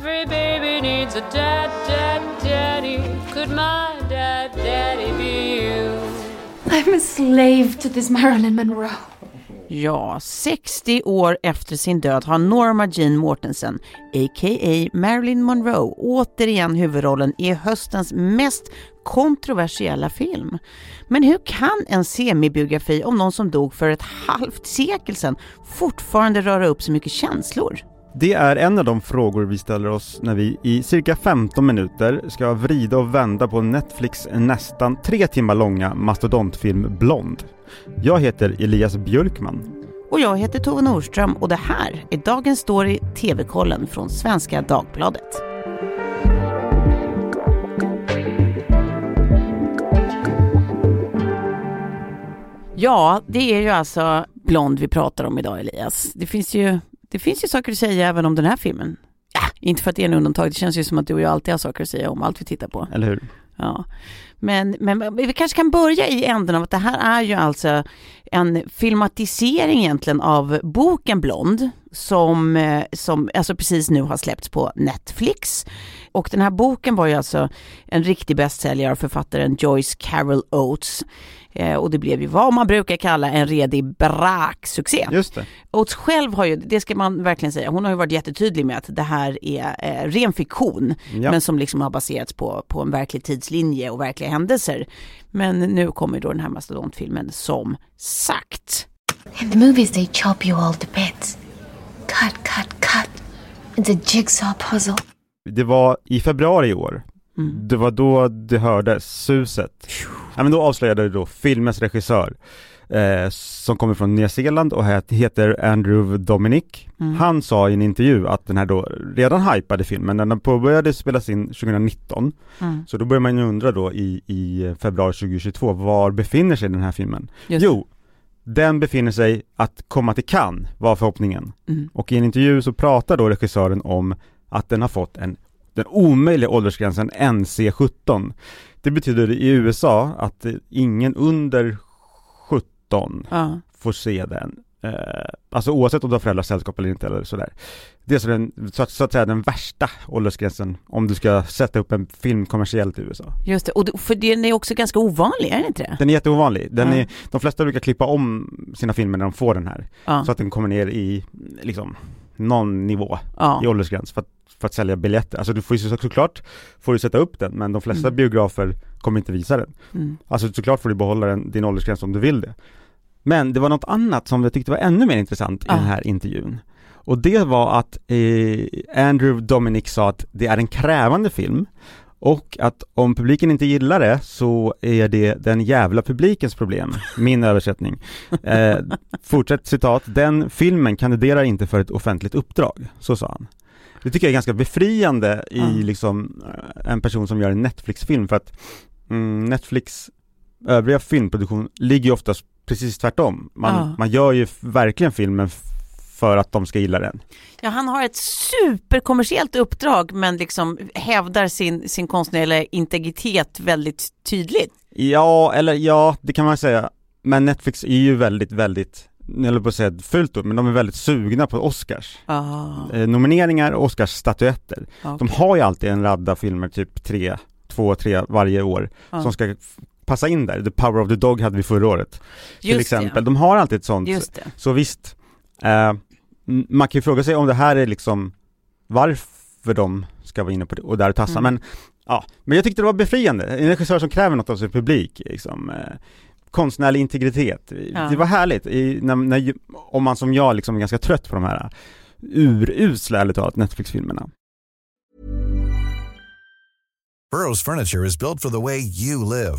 Every baby needs a dad, dad, daddy. Could my dad, daddy be you? I'm a slave to this Marilyn Monroe. Ja, 60 år efter sin död har Norma Jean Mortensen, a.k.a. Marilyn Monroe, återigen huvudrollen i höstens mest kontroversiella film. Men hur kan en semibiografi om någon som dog för ett halvt sekel sedan fortfarande röra upp så mycket känslor? Det är en av de frågor vi ställer oss när vi i cirka 15 minuter ska vrida och vända på Netflix nästan tre timmar långa mastodontfilm Blond. Jag heter Elias Björkman. Och jag heter Tove Norström och det här är dagens story TV-kollen från Svenska Dagbladet. Ja, det är ju alltså Blond vi pratar om idag Elias. Det finns ju, det finns ju saker att säga även om den här filmen. Ja, inte för att det är en undantag, det känns ju som att du och jag alltid har saker att säga om allt vi tittar på. Eller hur? Ja. Men, men vi kanske kan börja i änden av att det här är ju alltså en filmatisering egentligen av boken Blond som, eh, som alltså precis nu har släppts på Netflix. Och den här boken var ju alltså en riktig bästsäljare av författaren Joyce Carol Oates. Eh, och det blev ju vad man brukar kalla en redig braksuccé. Just det. Oates själv har ju, det ska man verkligen säga, hon har ju varit jättetydlig med att det här är eh, ren fiktion, Ja. men som liksom har baserats på, på en verklig tidslinje och verkliga händelser. Men nu kommer då den här mastodontfilmen som sagt. In the movies, they chop you all to bits. Cut, cut, cut. It's a jigsaw puzzle. Det var i februari i år. Mm. Det var då det hördes suset. Ja, men då avslöjade då filmens regissör eh, som kommer från Nya Zeeland och het- heter Andrew Dominic. Mm. Han sa i en intervju att den här då redan hypade filmen, när den påbörjade spelas in 2019. Mm. Så då börjar man ju undra då i, i februari 2022, var befinner sig den här filmen? Just Jo, den befinner sig att komma till Cannes, var förhoppningen. Mm. Och i en intervju så pratar då regissören om att den har fått en, den omöjliga åldersgränsen NC17. Det betyder i USA att ingen under 17 Ja. får se den. Eh, alltså oavsett om du har föräldrasällskap eller inte eller sådär. Det är så, den, så, att, så att säga den värsta åldersgränsen om du ska sätta upp en film kommersiellt i USA. Just det, och det, för den är också ganska ovanlig, är den inte det? Den är jätteovanlig. Den Ja. är, de flesta brukar klippa om sina filmer när de får den här. Ja. Så att den kommer ner i, liksom, någon nivå ja. i åldersgräns för att, för att sälja biljetter. Alltså du får ju så- såklart, får du sätta upp den, men de flesta Mm. biografer kommer inte visa den. Mm. Alltså såklart får du behålla den, din åldersgräns om du vill det. Men det var något annat som jag tyckte var ännu mer intressant i Ja. den här intervjun. Och det var att eh, Andrew Dominic sa att det är en krävande film och att om publiken inte gillar det så är det den jävla publikens problem, min översättning. Eh, fortsätt citat, den filmen kandiderar inte för ett offentligt uppdrag, så sa han. Det tycker jag är ganska befriande i Ja. liksom eh, en person som gör en Netflix-film för att mm, Netflix övriga filmproduktion ligger ju oftast precis tvärtom. Man, Ja. man gör ju verkligen filmen för att de ska gilla den. Ja, han har ett superkommersiellt uppdrag men liksom hävdar sin, sin konstnärliga integritet väldigt tydligt. Ja, eller ja, det kan man säga. Men Netflix är ju väldigt, väldigt, jag höll på att säga fult ord, men de är väldigt sugna på Oscars. Ah, Eh, nomineringar och Oscarsstatyetter. okay. De har ju alltid en radda filmer, typ tre, två, tre varje år, Ja. som ska passa in där. The Power of the Dog hade vi förra året, till Just exempel. De har alltid ett sånt. Det, just det. Så visst, eh, man kan ju fråga sig om det här är liksom varför de ska vara inne på det och där och tassa, Mm. men ja, men jag tyckte det var befriande, en regissör som kräver något av sin publik, liksom, eh, konstnärlig integritet. Ja. Det var härligt, i, när, när, om man som jag liksom är ganska trött på de här urusla, ärligt talat, Netflix-filmerna. Burrow's furniture is built for the way you live.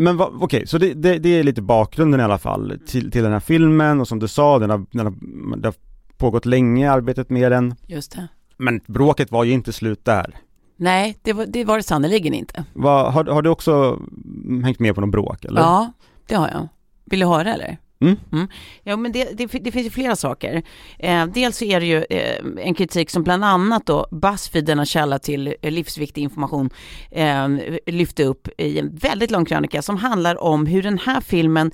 Men va- okej, så det, det, det är lite bakgrunden i alla fall till, till den här filmen och som du sa, den har, den har, det har pågått länge arbetet med den. Just det. Men bråket var ju inte slut där. Nej, det var det, var det sannerligen inte. Vad, har, har du också hängt med på någon bråk eller? Ja, det har jag. Vill du höra eller? Mm. mm. Ja, men det, det, det finns ju flera saker. Eh, dels så är det ju eh, en kritik som bland annat då Buzzfeed, denna källa till eh, livsviktig information, eh, lyfte upp i en väldigt lång krönika som handlar om hur den här filmen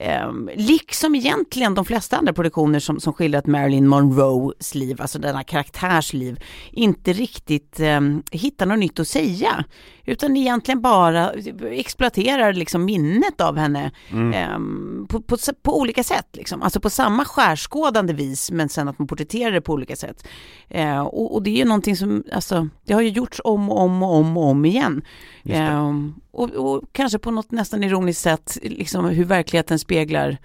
eh, liksom egentligen de flesta andra produktioner som, som skildrat Marilyn Monroes liv, alltså denna karaktärsliv, inte riktigt eh, hittar något nytt att säga. Utan egentligen bara exploaterar liksom minnet av henne Mm. eh, på, på, på olika sätt. Liksom. Alltså på samma skärskådande vis men sen att man porträtterar det på olika sätt. Eh, och, och det är ju någonting som, alltså, det har ju gjorts om och om och om och om igen. Ehm, och, och kanske på något nästan ironiskt sätt, liksom hur verkligheten speglar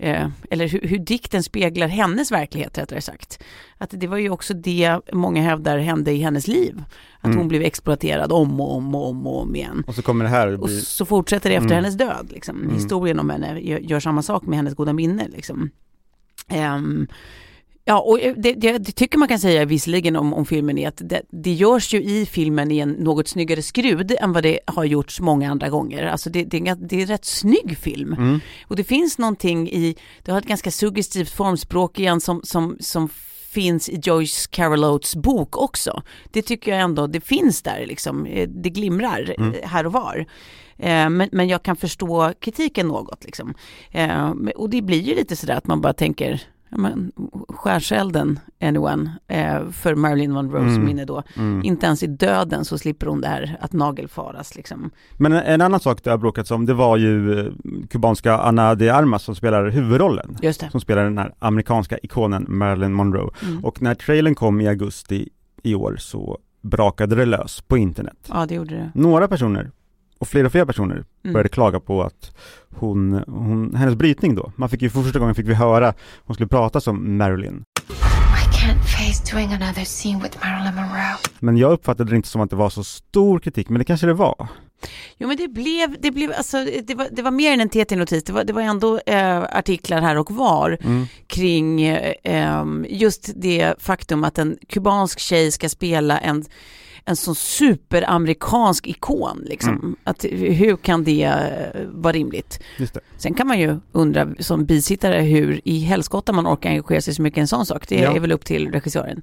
Eh, eller hur, hur dikten speglar hennes verklighet rättare sagt. Att det var ju också det många hävdar hände i hennes liv. Att Mm. hon blev exploaterad om och om och om och om igen. Och så kommer det här och Och så fortsätter det efter Mm. hennes död. Liksom. Mm. Historien om henne gör, gör samma sak med hennes goda minne. Liksom. Ehm, ja, och det, det, det tycker man kan säga visserligen om, om filmen är att det, det görs ju i filmen i en något snyggare skrud än vad det har gjorts många andra gånger. Alltså det, det, det är en rätt snygg film. Mm. Och det finns någonting i, det har ett ganska suggestivt formspråk igen som, som, som finns i Joyce Carol Oates bok också. Det tycker jag ändå, det finns där liksom, Eh, det glimrar Mm. eh, här och var. Eh, Men, men jag kan förstå kritiken något liksom. Eh, Och det blir ju lite sådär att man bara tänker, men, skärselden anyone eh, för Marilyn Monroes Mm. minne då. Mm. Inte ens i döden så slipper hon det här att nagelfaras liksom. Men en, en annan sak det har bråkats om, det var ju eh, kubanska Ana de Armas som spelar huvudrollen. Just det. Som spelar den här amerikanska ikonen Marilyn Monroe. Mm. Och när trailern kom i augusti i år så brakade det lös på internet. Ja, det gjorde det. Några personer, och fler och fler personer, Mm. började klaga på att hon, hon, hennes brytning då, man fick ju för första gången fick vi höra hon skulle prata som Marilyn. I can't face doing another scene with Marilyn Monroe. Men jag uppfattade det inte som att det var så stor kritik, men det kanske det var. Jo men det blev, det blev, alltså det var, det var mer än en TT-notis, det var, det var ändå eh, artiklar här och var Mm. kring eh, em, just det faktum att en kubansk tjej ska spela en, en sån superamerikansk ikon. Liksom. Mm. Att, hur kan det eh, vara rimligt? Det. Sen kan man ju undra som bisittare hur i helskotta man orkar engagera sig så mycket i en sån sak. Det Ja. är väl upp till regissören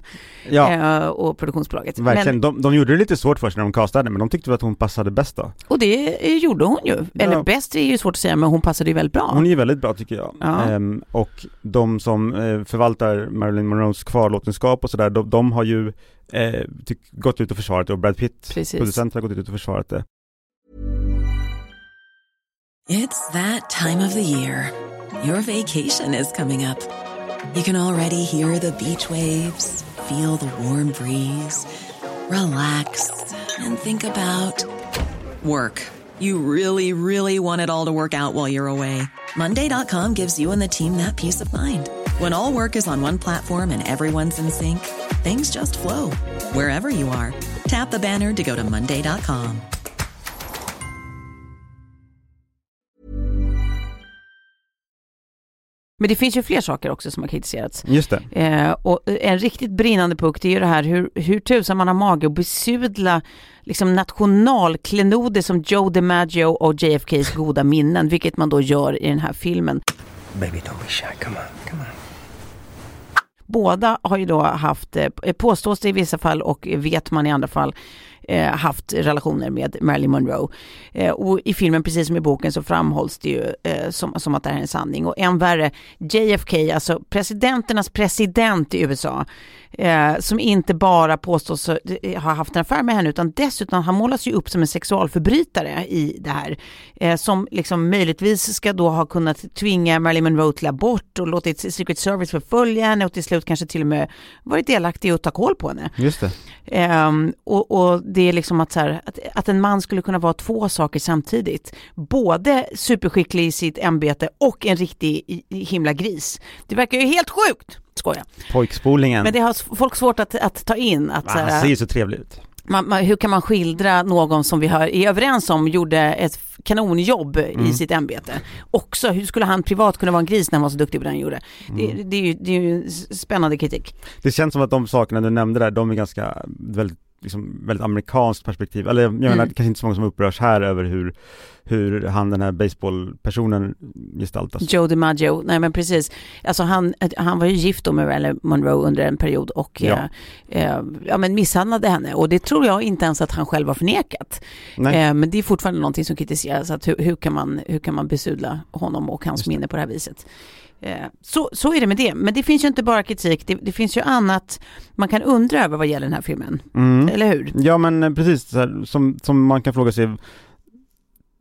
Ja, eh, och produktionsbolaget. verkligen. De, de gjorde det lite svårt för sig när de castade, men de tyckte väl att hon passade bäst då. och det eh, gjorde hon ju. Eller Ja. bäst är ju svårt att säga, men hon passade ju väldigt bra. Hon är ju väldigt bra tycker jag. Ja. Ehm, och de som förvaltar Marilyn Monroes kvarlåtenskap och sådär, de, de har ju eh, tyck, gått ut och försvarat det och Brad Pitt, Precis. producenten, har gått ut och försvarat det. It's that time of the year. Your vacation is coming up. You can already hear the beach waves, feel the warm breeze, relax, and think about work. You really, really want it all to work out while you're away. Monday.com gives you and the team that peace of mind. When all work is on one platform and everyone's in sync, things just flow wherever you are. Tap the banner to go to Monday.com. Men det finns ju fler saker också som har kritiserats. Just det. Eh, och en riktigt brinnande punkt är ju det här hur, hur tusan man har mage att besudla liksom nationalklenoder som Joe DiMaggio och JFKs goda minnen, vilket man då gör i den här filmen. Baby, don't be shy. Come on, come on. Båda har ju då haft, eh, påstås det i vissa fall och vet man i andra fall, eh, haft relationer med Marilyn Monroe. Eh, och i filmen, precis som i boken, så framhålls det ju som, som att det här är en sanning. Och än värre, JFK, alltså presidenternas president i USA, eh, som inte bara påstås eh, ha haft en affär med henne, utan dessutom, han målas ju upp som en sexualförbrytare i det här, eh, som liksom möjligtvis ska då ha kunnat tvinga Marilyn Monroe till abort och låtit Secret Service förfölja henne och till slut kanske till och med varit delaktig i att ta koll på henne. Just det. Ehm, och, och det är liksom att, så här, att, att en man skulle kunna vara två saker samtidigt. Både superskicklig i sitt ämbete och en riktig himla gris. Det verkar ju helt sjukt, skojar. Pojkspolingen. Men det har folk svårt att, att ta in. Att, han här, ser ju så trevlig ut. man, man, hur kan man skildra någon som vi har, är överens om gjorde ett kanonjobb Mm. i sitt ämbete. Också, hur skulle han privat kunna vara en gris när han var så duktig på det han gjorde? Det, Mm. det, är ju, det är ju spännande kritik. Det känns som att de sakerna du nämnde där, de är ganska, väldigt, liksom, väldigt amerikanskt perspektiv. Eller jag menar, Mm. kanske inte så många som upprörs här över hur, hur han den här baseballpersonen gestaltas. Joe DiMaggio, nej men precis. Alltså han, han var ju gift då med Marilyn Monroe under en period och Ja. eh, eh, ja, men misshandlade henne och det tror jag inte ens att han själv har förnekat. Nej. Eh, men det är fortfarande någonting som kritiseras, att hur, hur, kan, man, hur kan man besudla honom och hans minne på det här viset. Eh, så, så är det med det, men det finns ju inte bara kritik, det, det finns ju annat man kan undra över vad gäller den här filmen, Mm. eller hur? Ja men eh, precis, här, som, som man kan fråga sig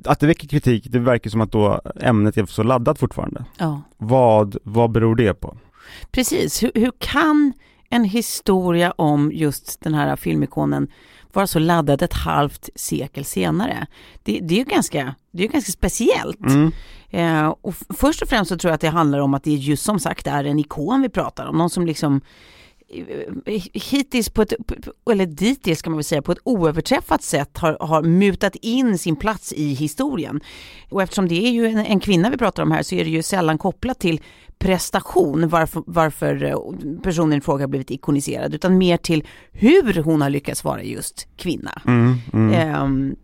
att det väcker kritik, det verkar som att då ämnet är så laddat fortfarande. Ja. Vad, vad beror det på? Precis, hur, hur kan en historia om just den här filmikonen vara så laddad ett halvt sekel senare? Det, det är ju ganska, det är ganska speciellt. Mm. Eh, och först och främst så tror jag att det handlar om att det just som sagt är en ikon vi pratar om, någon som liksom hittills på ett, eller dittills kan man väl säga, på ett oöverträffat sätt har, har mutat in sin plats i historien. Och eftersom det är ju en, en kvinna vi pratar om här så är det ju sällan kopplat till prestation varför, varför eh, personen i fråga har blivit ikoniserad utan mer till hur hon har lyckats vara just kvinna. Mm, mm. Ehm,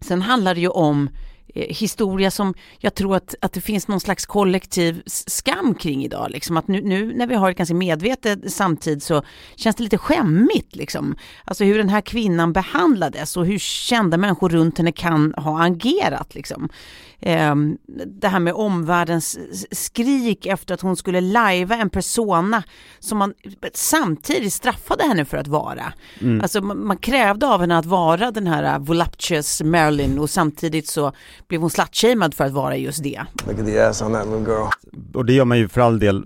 sen handlar det ju om eh, historia som jag tror att, att det finns någon slags kollektiv skam kring idag. Liksom. Att nu, nu när vi har ett ganska medvetet samtid så känns det lite skämmigt. Liksom. Alltså hur den här kvinnan behandlades och hur kända människor runt henne kan ha agerat. Liksom. Ehm, det här med omvärldens skrik efter att hon skulle lajva en persona som man samtidigt straffade henne för att vara. Mm. Alltså man, man krävde av henne att vara den här voluptuous Marilyn och samtidigt så blev hon slutshamed för att vara just det. Look at the ass on that little girl. Och det gör man ju för all del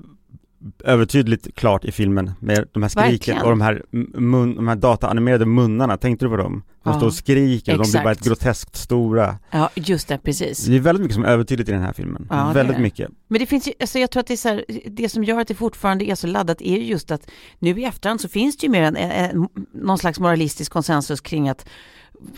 övertydligt klart i filmen med de här skriken Verkligen. och de här, mun, de här dataanimerade munnarna, tänkte du på dem? De Ja, står och skriker och de blir bara ett groteskt stora. Ja, just det, precis. Det är väldigt mycket som är övertydligt i den här filmen. Ja, väldigt det. mycket. Men det finns ju, alltså jag tror att det är så här, det som gör att det fortfarande är så laddat är ju just att nu i efterhand så finns det ju mer en, en, någon slags moralistisk konsensus kring att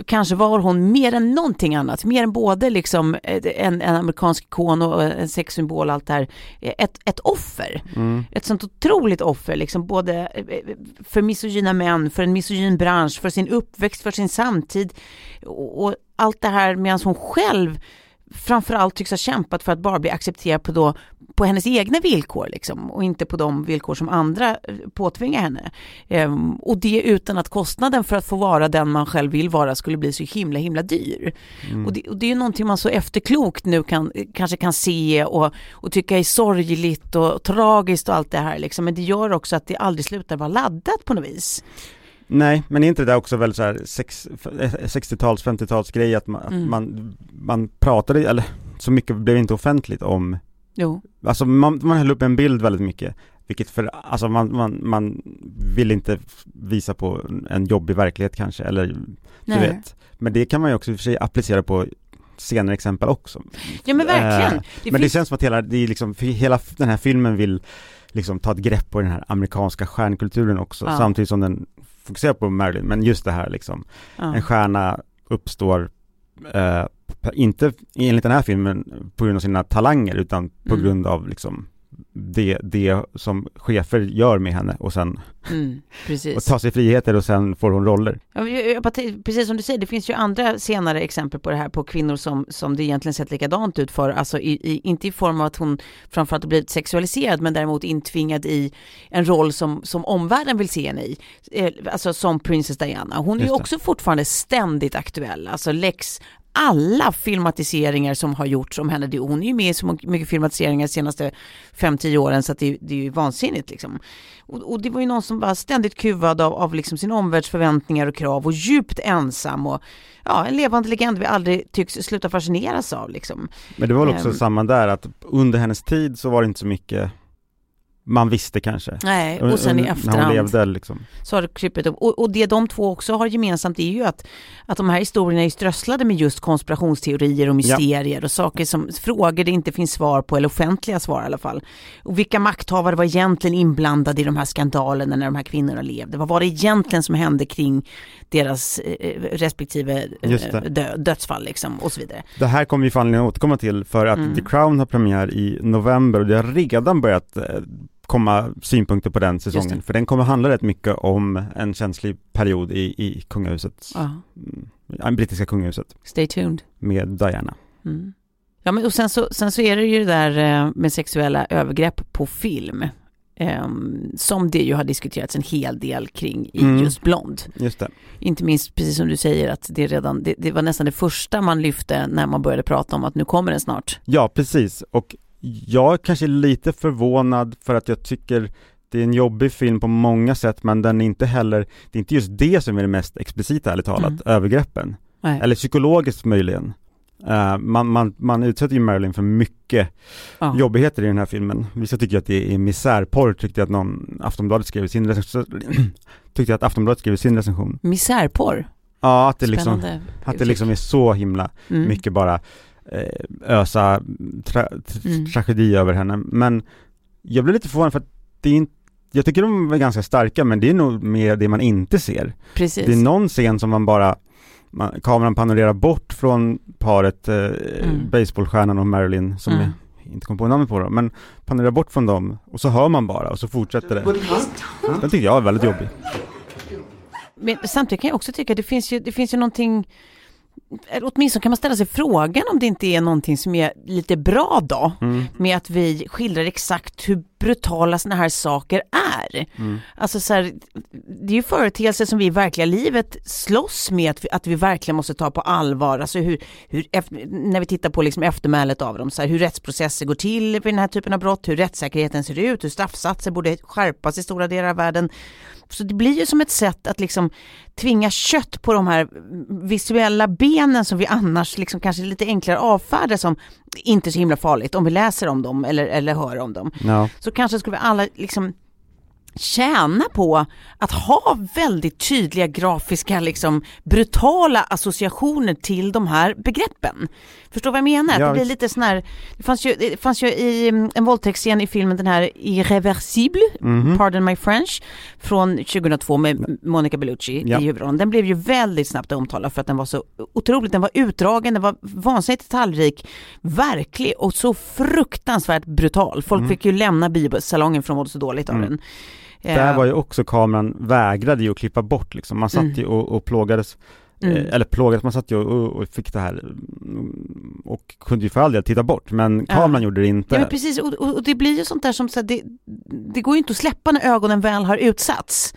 kanske var hon mer än någonting annat, mer än både liksom en, en amerikansk ikon och en sexsymbol allt det här, ett, ett offer. Mm. Ett sånt otroligt offer, liksom både eh, för misogyna män, för en misogyn bransch, för sin uppväxt, för sin samtid och, och allt det här medan hon själv framförallt tycks ha kämpat för att bara bli accepterad på, då, på hennes egna villkor liksom, och inte på de villkor som andra eh, påtvingar henne. Ehm, och det utan att kostnaden för att få vara den man själv vill vara skulle bli så himla himla dyr. Mm. Och, det, och det är ju någonting man så efterklokt nu kan, kanske kan se och, och tycka är sorgligt och tragiskt och allt det här liksom. men det gör också att det aldrig slutar vara laddat på något vis. Nej, men är inte det där också väldigt så här sex, eh, 60-tals, 50-tals grej att man, Mm. man, man pratade, eller så mycket blev inte offentligt om, Jo. alltså man, man höll upp en bild väldigt mycket vilket för, alltså man, man, man vill inte visa på en jobbig verklighet kanske, eller du Nej. vet. Men det kan man ju också i och för sig applicera på senare exempel också. Ja men verkligen. Eh, men det finns- känns som att hela, det är liksom, hela den här filmen vill liksom ta ett grepp på den här amerikanska stjärnkulturen också, Ja. samtidigt som den fokuserar på Marilyn, men just det här liksom, ja. en stjärna uppstår eh, inte enligt den här filmen på grund av sina talanger utan på Mm. grund av liksom det, det som chefer gör med henne och sen Mm, och tar sig friheter och sen får hon roller. Ja, Precis som du säger, det finns ju andra senare exempel på det här på kvinnor som, som det egentligen sett likadant ut för, alltså i, i, inte i form av att hon framförallt blivit sexualiserad men däremot intvingad i en roll som, som omvärlden vill se henne i. Eh, Alltså som Princess Diana. Hon är ju också fortfarande ständigt aktuell, alltså Lex alla filmatiseringar som har gjorts om henne, hon är ju med i så mycket filmatiseringar de senaste 5-10 åren så att det, det är ju vansinnigt liksom. Och, och det var ju någon som var ständigt kuvad av, av liksom sin omvärlds förväntningar och krav och djupt ensam och ja, en levande legend vi aldrig tycks sluta fascineras av liksom. Men det var väl också Ehm. samma där att under hennes tid så var det inte så mycket man visste kanske. Nej, och sen i När hon efterhand levde liksom. så har det krypit upp. Och, och det de två också har gemensamt är ju att, att de här historierna är strösslade med just konspirationsteorier och mysterier och saker som, frågor det inte finns svar på, eller offentliga svar i alla fall. Och vilka makthavare var egentligen inblandade i de här skandalerna när de här kvinnorna levde? Vad var det egentligen som hände kring deras eh, respektive eh, dö, dödsfall liksom och så vidare? Det här kommer vi att återkomma till för att Mm. The Crown har premiär i november och det har redan börjat eh, komma synpunkter på den säsongen. För den kommer handla rätt mycket om en känslig period i, i kungahuset, Ja, mm, brittiska kungahuset stay tuned. med Diana. Mm. Ja, men och sen så, sen så är det ju det där eh, med sexuella övergrepp på film. ehm, som det ju har diskuterats en hel del kring i Mm. just Blond. Just det. Inte minst, precis som du säger, att det redan, det, det var nästan det första man lyfte när man började prata om att nu kommer den snart. Ja, precis. Och jag är kanske lite förvånad för att jag tycker det är en jobbig film på många sätt men den är inte heller, det är inte just det som är det mest explicita ärligt talat, Mm. övergreppen. Nej. Eller psykologiskt möjligen. Eh, man, man, man utsätter ju Marilyn för mycket Ja. jobbigheter i den här filmen. Vissa tycker att det är misärporr, tyckte jag att någon, Aftonbladet skrev i sin recension, tyckte jag att Aftonbladet skrev i sin recension. Misärporr. Ja, att det liksom, att det liksom är så himla Mm. mycket bara ösa tra Mm. tragedi över henne. Men jag blev lite förvånad för att det är inte jag tycker de är ganska starka men det är nog mer det man inte ser. Precis. Det är någon scen som man bara man, kameran panorerar bort från paret eh, baseballstjärnan och Marilyn som Mm. jag inte kom på namnet på dem, men panorerar bort från dem och så hör man bara och så fortsätter det. Den tycker jag är väldigt jobbig. Men samtidigt kan jag också tycka att det finns ju, det finns ju någonting åtminstone kan man ställa sig frågan om det inte är någonting som är lite bra då, Mm. med att vi skildrar exakt hur brutala sådana här saker är. Mm. Alltså så här, det är ju företeelser som vi i verkliga livet slåss med att vi, att vi verkligen måste ta på allvar. Alltså hur, hur när vi tittar på liksom eftermälet av dem, så här, hur rättsprocesser går till vid den här typen av brott, hur rättssäkerheten ser ut, hur straffsatser borde skärpas i stora delar av världen. Så det blir ju som ett sätt att liksom tvinga kött på de här visuella benen som vi annars liksom kanske lite enklare avfärdar som inte så himla farligt om vi läser om dem eller, eller hör om dem Ja. så kanske skulle vi alla liksom tjäna på att ha väldigt tydliga grafiska, liksom brutala associationer till de här begreppen. Förstår vad jag menar? Ja, det blir lite sån här, det fanns ju, det fanns ju i mm, en våldtäktsscen i filmen den här Irreversible, Mhm. Pardon My French, från 2002 med Monica Bellucci Ja. i huvudrollen. Den blev ju väldigt snabbt omtalad för att den var så otroligt, den var utdragen, den var vansinnigt detaljrik, verklig och så fruktansvärt brutal. Folk Mm. fick ju lämna biosalongen för de mådde så dåligt av Mm. den. Där var ju också kameran vägrade ju att klippa bort liksom. Man satt Mm. ju och, och plågades, mm. eh, eller plågades, man satt ju och, och fick det här mm, och kunde ju för all del titta bort, men Ja. kameran gjorde det inte. Ja men precis, och, och, och det blir ju sånt där som så här, det, det går ju inte att släppa när ögonen väl har utsatts.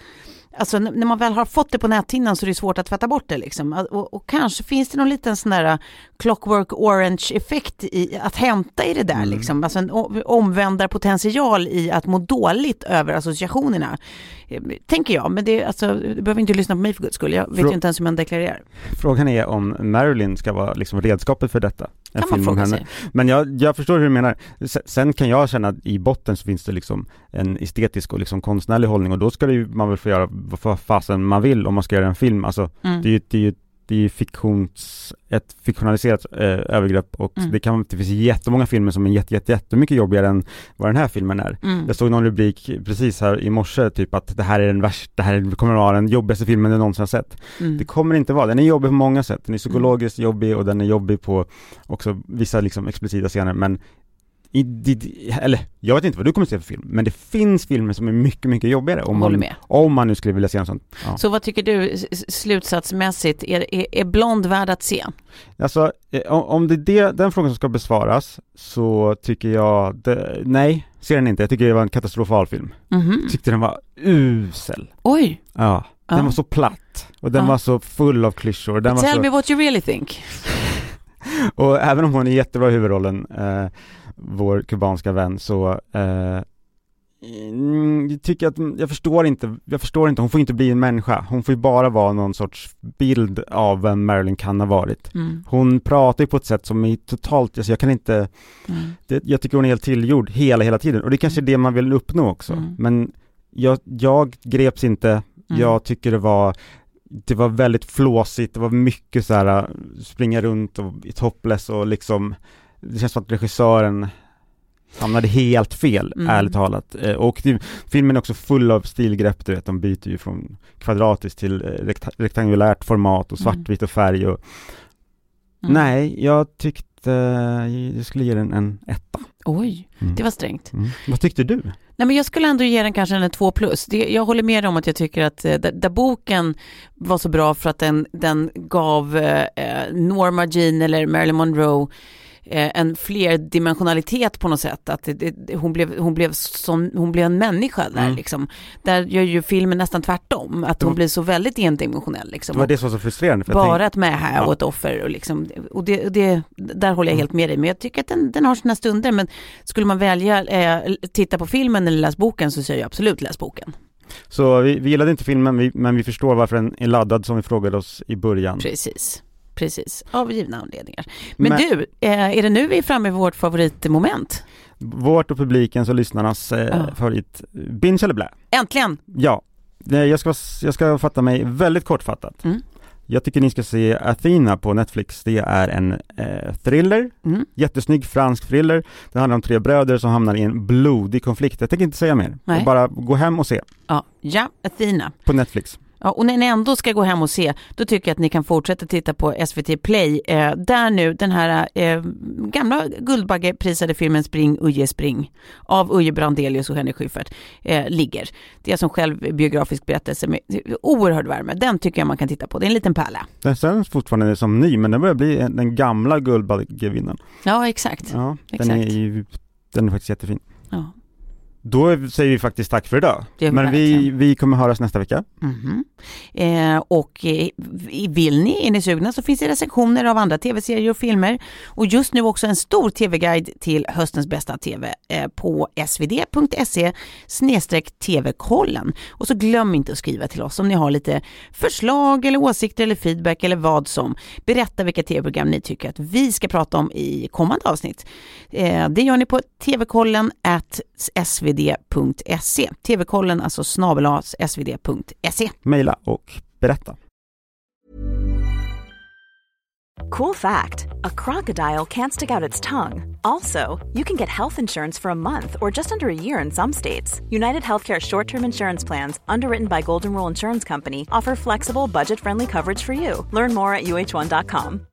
Alltså när man väl har fått det på näthinnan så är det svårt att tvätta bort det liksom. Och, och kanske finns det någon liten sån där uh, clockwork orange effekt i att hämta i det där Mm. liksom. Alltså en omvändarpotential i att må dåligt över associationerna. Eh, Tänker jag, men det, alltså, du behöver inte lyssna på mig för guds skull. Jag vet Frå- ju inte ens hur man deklarerar. Frågan är om Marilyn ska vara liksom redskapet för detta. En Kan film om henne. Men jag, jag förstår hur du menar. Se- Sen kan jag känna att i botten så finns det liksom en estetisk och liksom konstnärlig hållning och då ska ju, man väl få göra vad fasen man vill om man ska göra en film. Alltså Mm. det är ju, det är ju det är ju fiktions, ett fiktionaliserat eh, övergrepp och Mm. det kan, det finns jättemånga filmer som är jätte, jätte, jättemycket jobbigare än vad den här filmen är. Mm. Jag såg någon rubrik precis här i morse, typ att det här är den värsta, det här kommer att vara den jobbigaste filmen du någonsin har sett. Mm. Det kommer inte vara, den är jobbig på många sätt, den är psykologiskt jobbig och den är jobbig på också vissa liksom explicita scener men i, di- eller jag vet inte vad du kommer se för film, men det finns filmer som är mycket, mycket jobbigare om Håller man, med. om man nu skulle vilja se en sån. Ja. Så vad tycker du slutsatsmässigt, är, är, är Blond värd att se? Alltså, eh, om- det är det, den frågan som ska besvaras så tycker jag, det, nej, ser den inte. Jag tycker det var en katastrofal film. Mhm. Tyckte den var usel. Oj, Ja, den Ja. var så platt och den Ja. var så full av klyschor. Den tell så, me what you really think. och även om hon är jättebra i huvudrollen, eh, vår kubanska vän, så eh, Mm, jag tycker att, jag förstår inte, jag förstår inte, hon får inte bli en människa. Hon får ju bara vara någon sorts bild av vem Marilyn kan ha varit. Mm. Hon pratar ju på ett sätt som är totalt, alltså jag kan inte, Mm. det, jag tycker hon är helt tillgjord hela, hela tiden. Och det är kanske är det man vill uppnå också. Mm. Men jag, jag greps inte, Mm. jag tycker det var det var väldigt flåsigt, det var mycket så här äh, springa runt och i topless och liksom Det känns som att regissören hamnade helt fel, Mm. ärligt talat. Eh, Och det, filmen är också full av stilgrepp, du vet, de byter ju från kvadratiskt till eh, rekta- rektangulärt format och Mm. svartvitt och färg och Mm. Nej, jag tyckte jag skulle ge den en etta. Oj, Mm. det var strängt. Mm. Vad tyckte du? Nej, men jag skulle ändå ge den kanske en 2 plus. Det, jag håller med om att jag tycker att eh, där, boken var så bra för att den, den gav eh, eh Norma Jean eller Marilyn Monroe en flerdimensionalitet på något sätt. Att det, det, hon, blev, hon, blev som, hon blev en människa där Mm. liksom. Där gör ju filmen nästan tvärtom. Att hon var- blir så väldigt endimensionell liksom. Det var det som var så frustrerande. Bara tänkte- ett med här Ja. och ett offer och liksom, och det, det, där håller jag helt med dig. Men jag tycker att den, den har sina stunder. Men skulle man välja eh, titta på filmen eller läsa boken så säger jag absolut läs boken. Så vi, vi gillade inte filmen, vi, men vi förstår varför den är laddad som vi frågade oss i början. Precis. Precis, av givna anledningar. Men, Men- du, eh, är det nu vi är framme vid vårt favoritmoment? Vårt och publikens och lyssnarnas eh, favorit, binge eller blä? Äntligen! Ja, jag ska, jag ska fatta mig väldigt kortfattat. Mm. Jag tycker ni ska se Athena på Netflix. Det är en eh, thriller, Mm. jättesnygg fransk thriller. Det handlar om tre bröder som hamnar i en blodig konflikt. Jag tänker inte säga mer. Bara gå hem och se Ja, ja, Athena. på Netflix. Ja, och när ni ändå ska gå hem och se, då tycker jag att ni kan fortsätta titta på SVT Play, eh, där nu den här eh, gamla Guldbaggeprisade filmen Spring Uje Spring av Uje Brandelius och Henrik Schyffert eh, ligger. Det är som själv biografisk berättelse med oerhörd värme. Den tycker jag man kan titta på. Det är en liten pärla. Den känns fortfarande som ny, men den börjar bli en- den gamla Guldbaggevinnaren. Ja, exakt. Ja, den är Exakt. ju, den är faktiskt jättefin. Ja. Då säger vi faktiskt tack för idag. Men vi, vi kommer höras nästa vecka. Mhm. Eh, och eh, vill ni, är ni sugna så finns det recensioner av andra tv-serier och filmer. Och just nu också en stor tv-guide till höstens bästa tv eh, på svd.se tv-kollen. Och så glöm inte att skriva till oss om ni har lite förslag eller åsikter eller feedback eller vad som. Berätta vilka tv-program ni tycker att vi ska prata om i kommande avsnitt. Eh, det gör ni på tvkollen at svd.se. TV-kollen alltså snabel svd.se. Maila och berätta. Cool fact a crocodile can't stick out its tongue. Also, you can get health insurance for a month or just under a year in some states. United Healthcare short term insurance plans, underwritten by Golden Rule Insurance Company, offer flexible, budget friendly coverage for you. Learn more at uh1.com.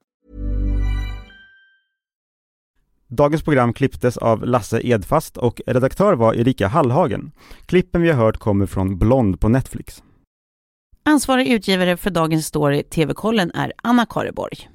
Dagens program klipptes av Lasse Edfast och redaktör var Erika Hallhagen. Klippen vi har hört kommer från Blond på Netflix. Ansvarig utgivare för dagens story TV-kollen är Anna Kareborg.